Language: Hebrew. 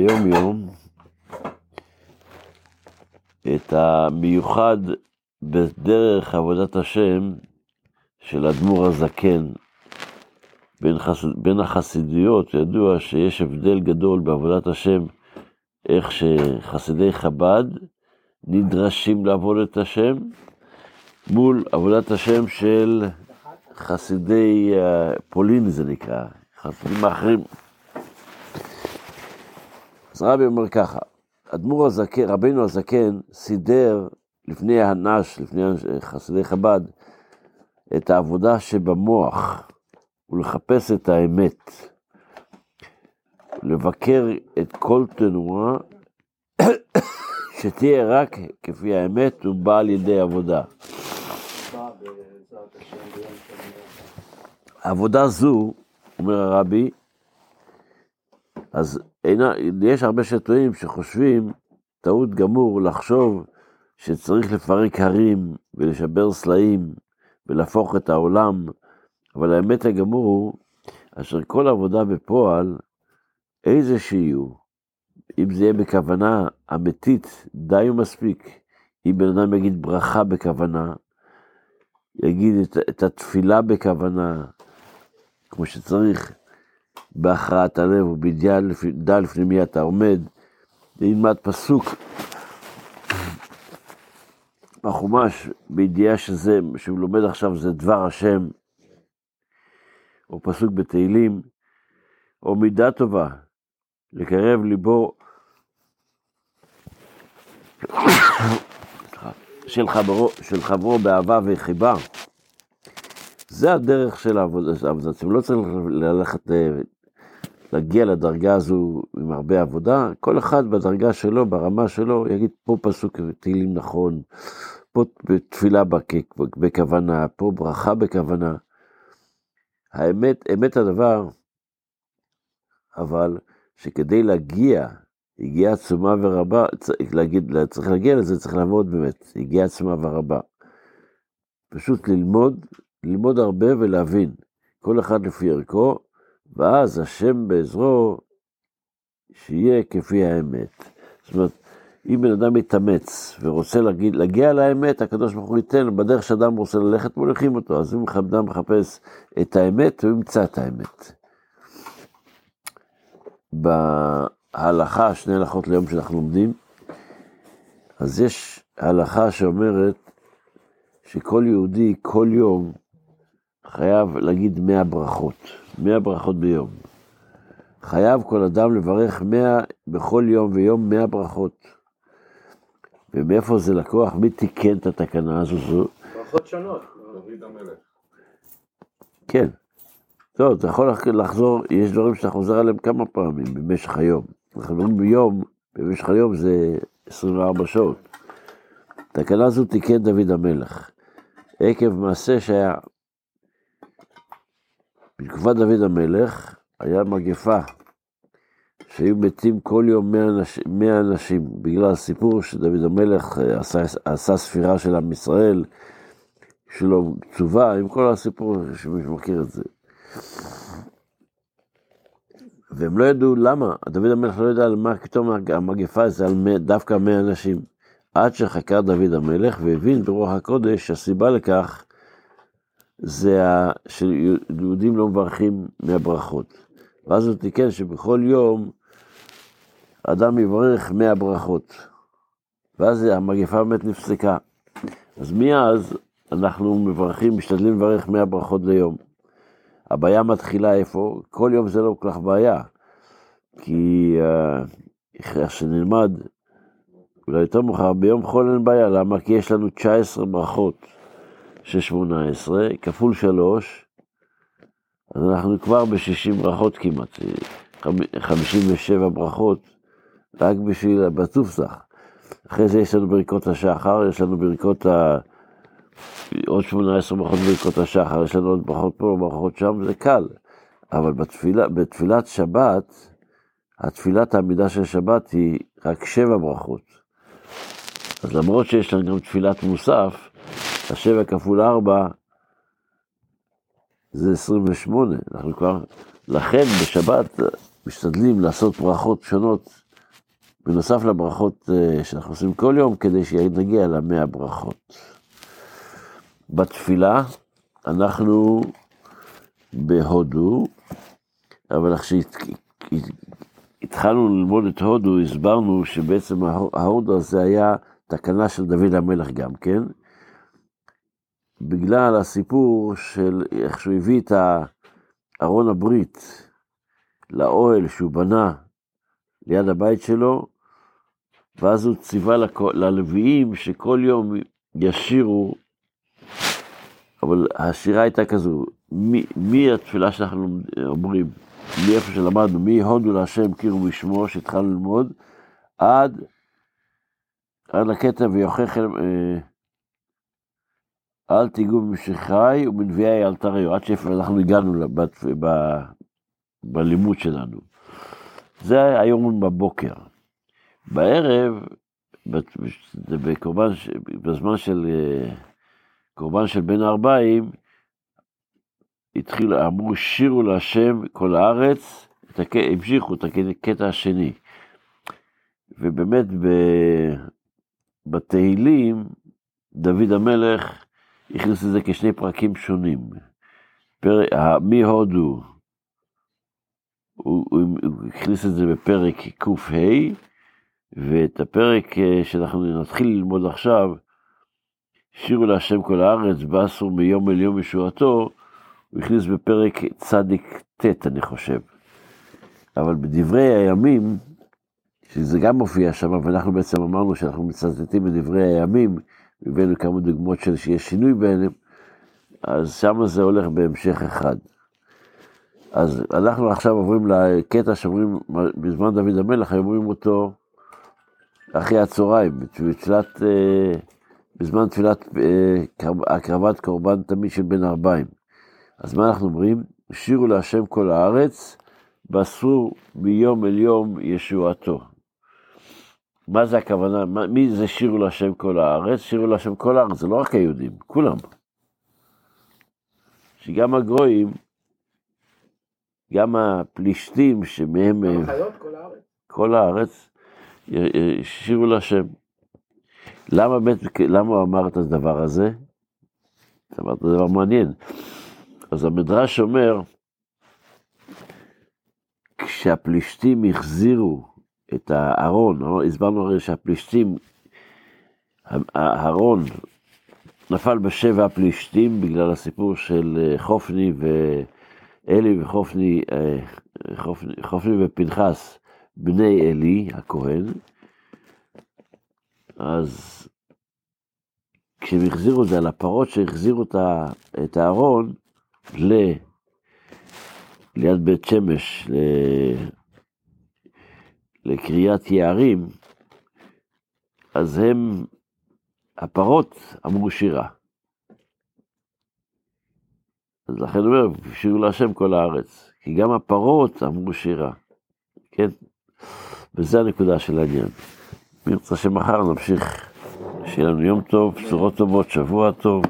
ביום יום את המיוחד בדרך עבודת השם של אדמו"ר הזקן. בין, חס... בין החסידויות ידוע שיש הבדל גדול בעבודת השם, איך שחסידי חב"ד נדרשים לעבוד את השם, מול עבודת השם של חסידי אה, פולין זה נקרא, חסידים האחרים. אז רבי אומר ככה, אדמו"ר הזקן, רבינו הזקן, סידר לפני הנש, לפני חסידי חב"ד, את העבודה שבמוח, ולחפש את האמת, לבקר את כל תנועה שתהיה רק כפי האמת ובאה על ידי עבודה. עבודה זו, אומר הרבי, אז אינה, יש הרבה שטועים שחושבים, טעות גמור, לחשוב שצריך לפרק הרים ולשבר סלעים ולהפוך את העולם, אבל האמת הגמור הוא, אשר כל עבודה בפועל, איזה שיהיו, אם זה יהיה בכוונה אמיתית, די ומספיק. אם בן אדם יגיד ברכה בכוונה, יגיד את, את התפילה בכוונה, כמו שצריך, בהכרעת הלב ובידיעה לפני מי אתה עומד, ילמד פסוק בחומש, בידיעה שזה, שהוא לומד עכשיו זה דבר השם, או פסוק בתהילים, או מידה טובה, לקרב ליבו של חברו, של חברו באהבה וחיבה. זה הדרך של העבודה, אתם לא צריך ללכת, אה, להגיע לדרגה הזו עם הרבה עבודה, כל אחד בדרגה שלו, ברמה שלו, יגיד פה פסוק תהילים נכון, פה תפילה בכוונה, פה ברכה בכוונה. האמת, אמת הדבר, אבל שכדי להגיע, הגיעה עצומה ורבה, צריך להגיד, צריך להגיע לזה, צריך לעמוד באמת, הגיעה עצומה ורבה. פשוט ללמוד, ללמוד הרבה ולהבין, כל אחד לפי ערכו, ואז השם בעזרו, שיהיה כפי האמת. זאת אומרת, אם בן אדם מתאמץ ורוצה להגיד, להגיע לאמת, הקדוש ברוך הוא ייתן בדרך שאדם רוצה ללכת, מוליכים אותו. אז אם אדם מחפש את האמת, הוא ימצא את האמת. בהלכה, שני הלכות ליום שאנחנו לומדים, אז יש הלכה שאומרת שכל יהודי כל יום חייב להגיד מאה ברכות, מאה ברכות ביום. חייב כל אדם לברך מאה, בכל יום ויום מאה ברכות. ומאיפה זה לקוח? מי תיקן את התקנה הזו? ברכות שונות, דוד המלך. כן. טוב, אתה יכול לחזור, יש דברים שאתה חוזר עליהם כמה פעמים במשך היום. אנחנו אומרים ביום, במשך היום זה 24 שעות. תקנה זו תיקן דוד המלך, עקב מעשה שהיה. בתקופת דוד המלך היה מגפה, שהיו מתים כל יום 100 אנשים, 100 אנשים בגלל הסיפור שדוד המלך עשה, עשה ספירה של עם ישראל, שלו קצובה, עם כל הסיפור שמי שמכיר את זה. והם לא ידעו למה, דוד המלך לא ידע על מה פתאום המגפה זה על דווקא 100 אנשים. עד שחקר דוד המלך והבין ברוח הקודש שהסיבה לכך זה שיהודים לא מברכים מהברכות. ואז הוא תיקן שבכל יום אדם יברך מאה ברכות. ואז המגפה באמת נפסקה. אז מאז אנחנו מברכים, משתדלים לברך מאה ברכות ליום. הבעיה מתחילה איפה? כל יום זה לא כל כך בעיה. כי אה, איך שנלמד, אולי יותר מאוחר, ביום חול אין בעיה, למה? כי יש לנו 19 ברכות של 18, כפול 3, אז אנחנו כבר ב-60 ברכות כמעט, 57 ברכות, רק בשביל בתופסח. אחרי זה יש לנו ברכות השחר, יש לנו ברכות ה... עוד 18 ברכות ברכות השחר, יש לנו עוד ברכות פה, ברכות שם, זה קל. אבל בתפילה, בתפילת שבת, התפילת העמידה של שבת היא רק שבע ברכות. אז למרות שיש לנו גם תפילת מוסף, השבע כפול ארבע זה 28. אנחנו כבר, לכן בשבת משתדלים לעשות ברכות שונות בנוסף לברכות אה, שאנחנו עושים כל יום, כדי שנגיע למאה ברכות. בתפילה אנחנו בהודו, אבל כשהתחלנו ללמוד את הודו, הסברנו שבעצם ההודו הזה היה תקנה של דוד המלך גם כן, בגלל הסיפור של איך שהוא הביא את ארון הברית לאוהל שהוא בנה ליד הבית שלו, ואז הוא ציווה ללוויים שכל יום ישירו, אבל השירה הייתה כזו, מי, התפילה שאנחנו אומרים, מאיפה שלמדנו, מי הודו להשם קירו בשמו, שהתחלנו ללמוד, עד, עד לקטע ויוכיחם, אה, אל תיגעו במשיחי ובנביאי אל תריעו, עד אנחנו הגענו לבת, ב, בלימוד שלנו. זה היום בבוקר. בערב, בקורבן, בזמן של אה, קורבן של בין הארבעים, התחילו, אמרו שירו להשם כל הארץ, המשיכו את הקטע השני. ובאמת בתהילים, דוד המלך הכניס את זה כשני פרקים שונים. פר... מהודו, הוא, הוא, הוא הכניס את זה בפרק קה, ואת הפרק אה, שאנחנו נתחיל ללמוד עכשיו, שירו להשם כל הארץ, באסור מיום אל יום ישועתו, הוא הכניס בפרק צדיק ט', אני חושב. אבל בדברי הימים, שזה גם מופיע שם, ואנחנו בעצם אמרנו שאנחנו מצטטים בדברי הימים, הבאנו כמה דוגמאות של שיש שינוי ביניהם, אז שם זה הולך בהמשך אחד. אז אנחנו עכשיו עוברים לקטע שאומרים, בזמן דוד המלך, אומרים אותו אחרי הצהריים, בתפילת, אה, בזמן תפילת אה, הקרבת קורבן תמיד של בן ארבעים. אז מה אנחנו אומרים? שירו להשם כל הארץ, בסרו מיום אל יום ישועתו. מה זה הכוונה? מה, מי זה שירו להשם כל הארץ? שירו להשם כל הארץ, זה לא רק היהודים, כולם. שגם הגויים, גם הפלישתים שמהם... גם החיות, כל הארץ. כל הארץ, שירו להשם. למה באמת, למה הוא אמר את הדבר הזה? אמרת דבר מעניין. אז המדרש אומר, כשהפלישתים החזירו את הארון, הסברנו הרי שהפלישתים, הארון נפל בשבע הפלישתים בגלל הסיפור של אה, חופני ואלי וחופני, אה, חופני, חופני ופנחס, בני אלי הכהן. אז כשהם החזירו את זה על הפרות שהחזירו את הארון ל... ליד בית שמש, ל... לקריאת יערים, אז הם, הפרות אמרו שירה. אז לכן הוא אומר, שירו להשם כל הארץ, כי גם הפרות אמרו שירה, כן? וזה הנקודה של העניין. מי רוצה שמחר נמשיך, שיהיה לנו יום טוב, בשורות טובות, שבוע טוב.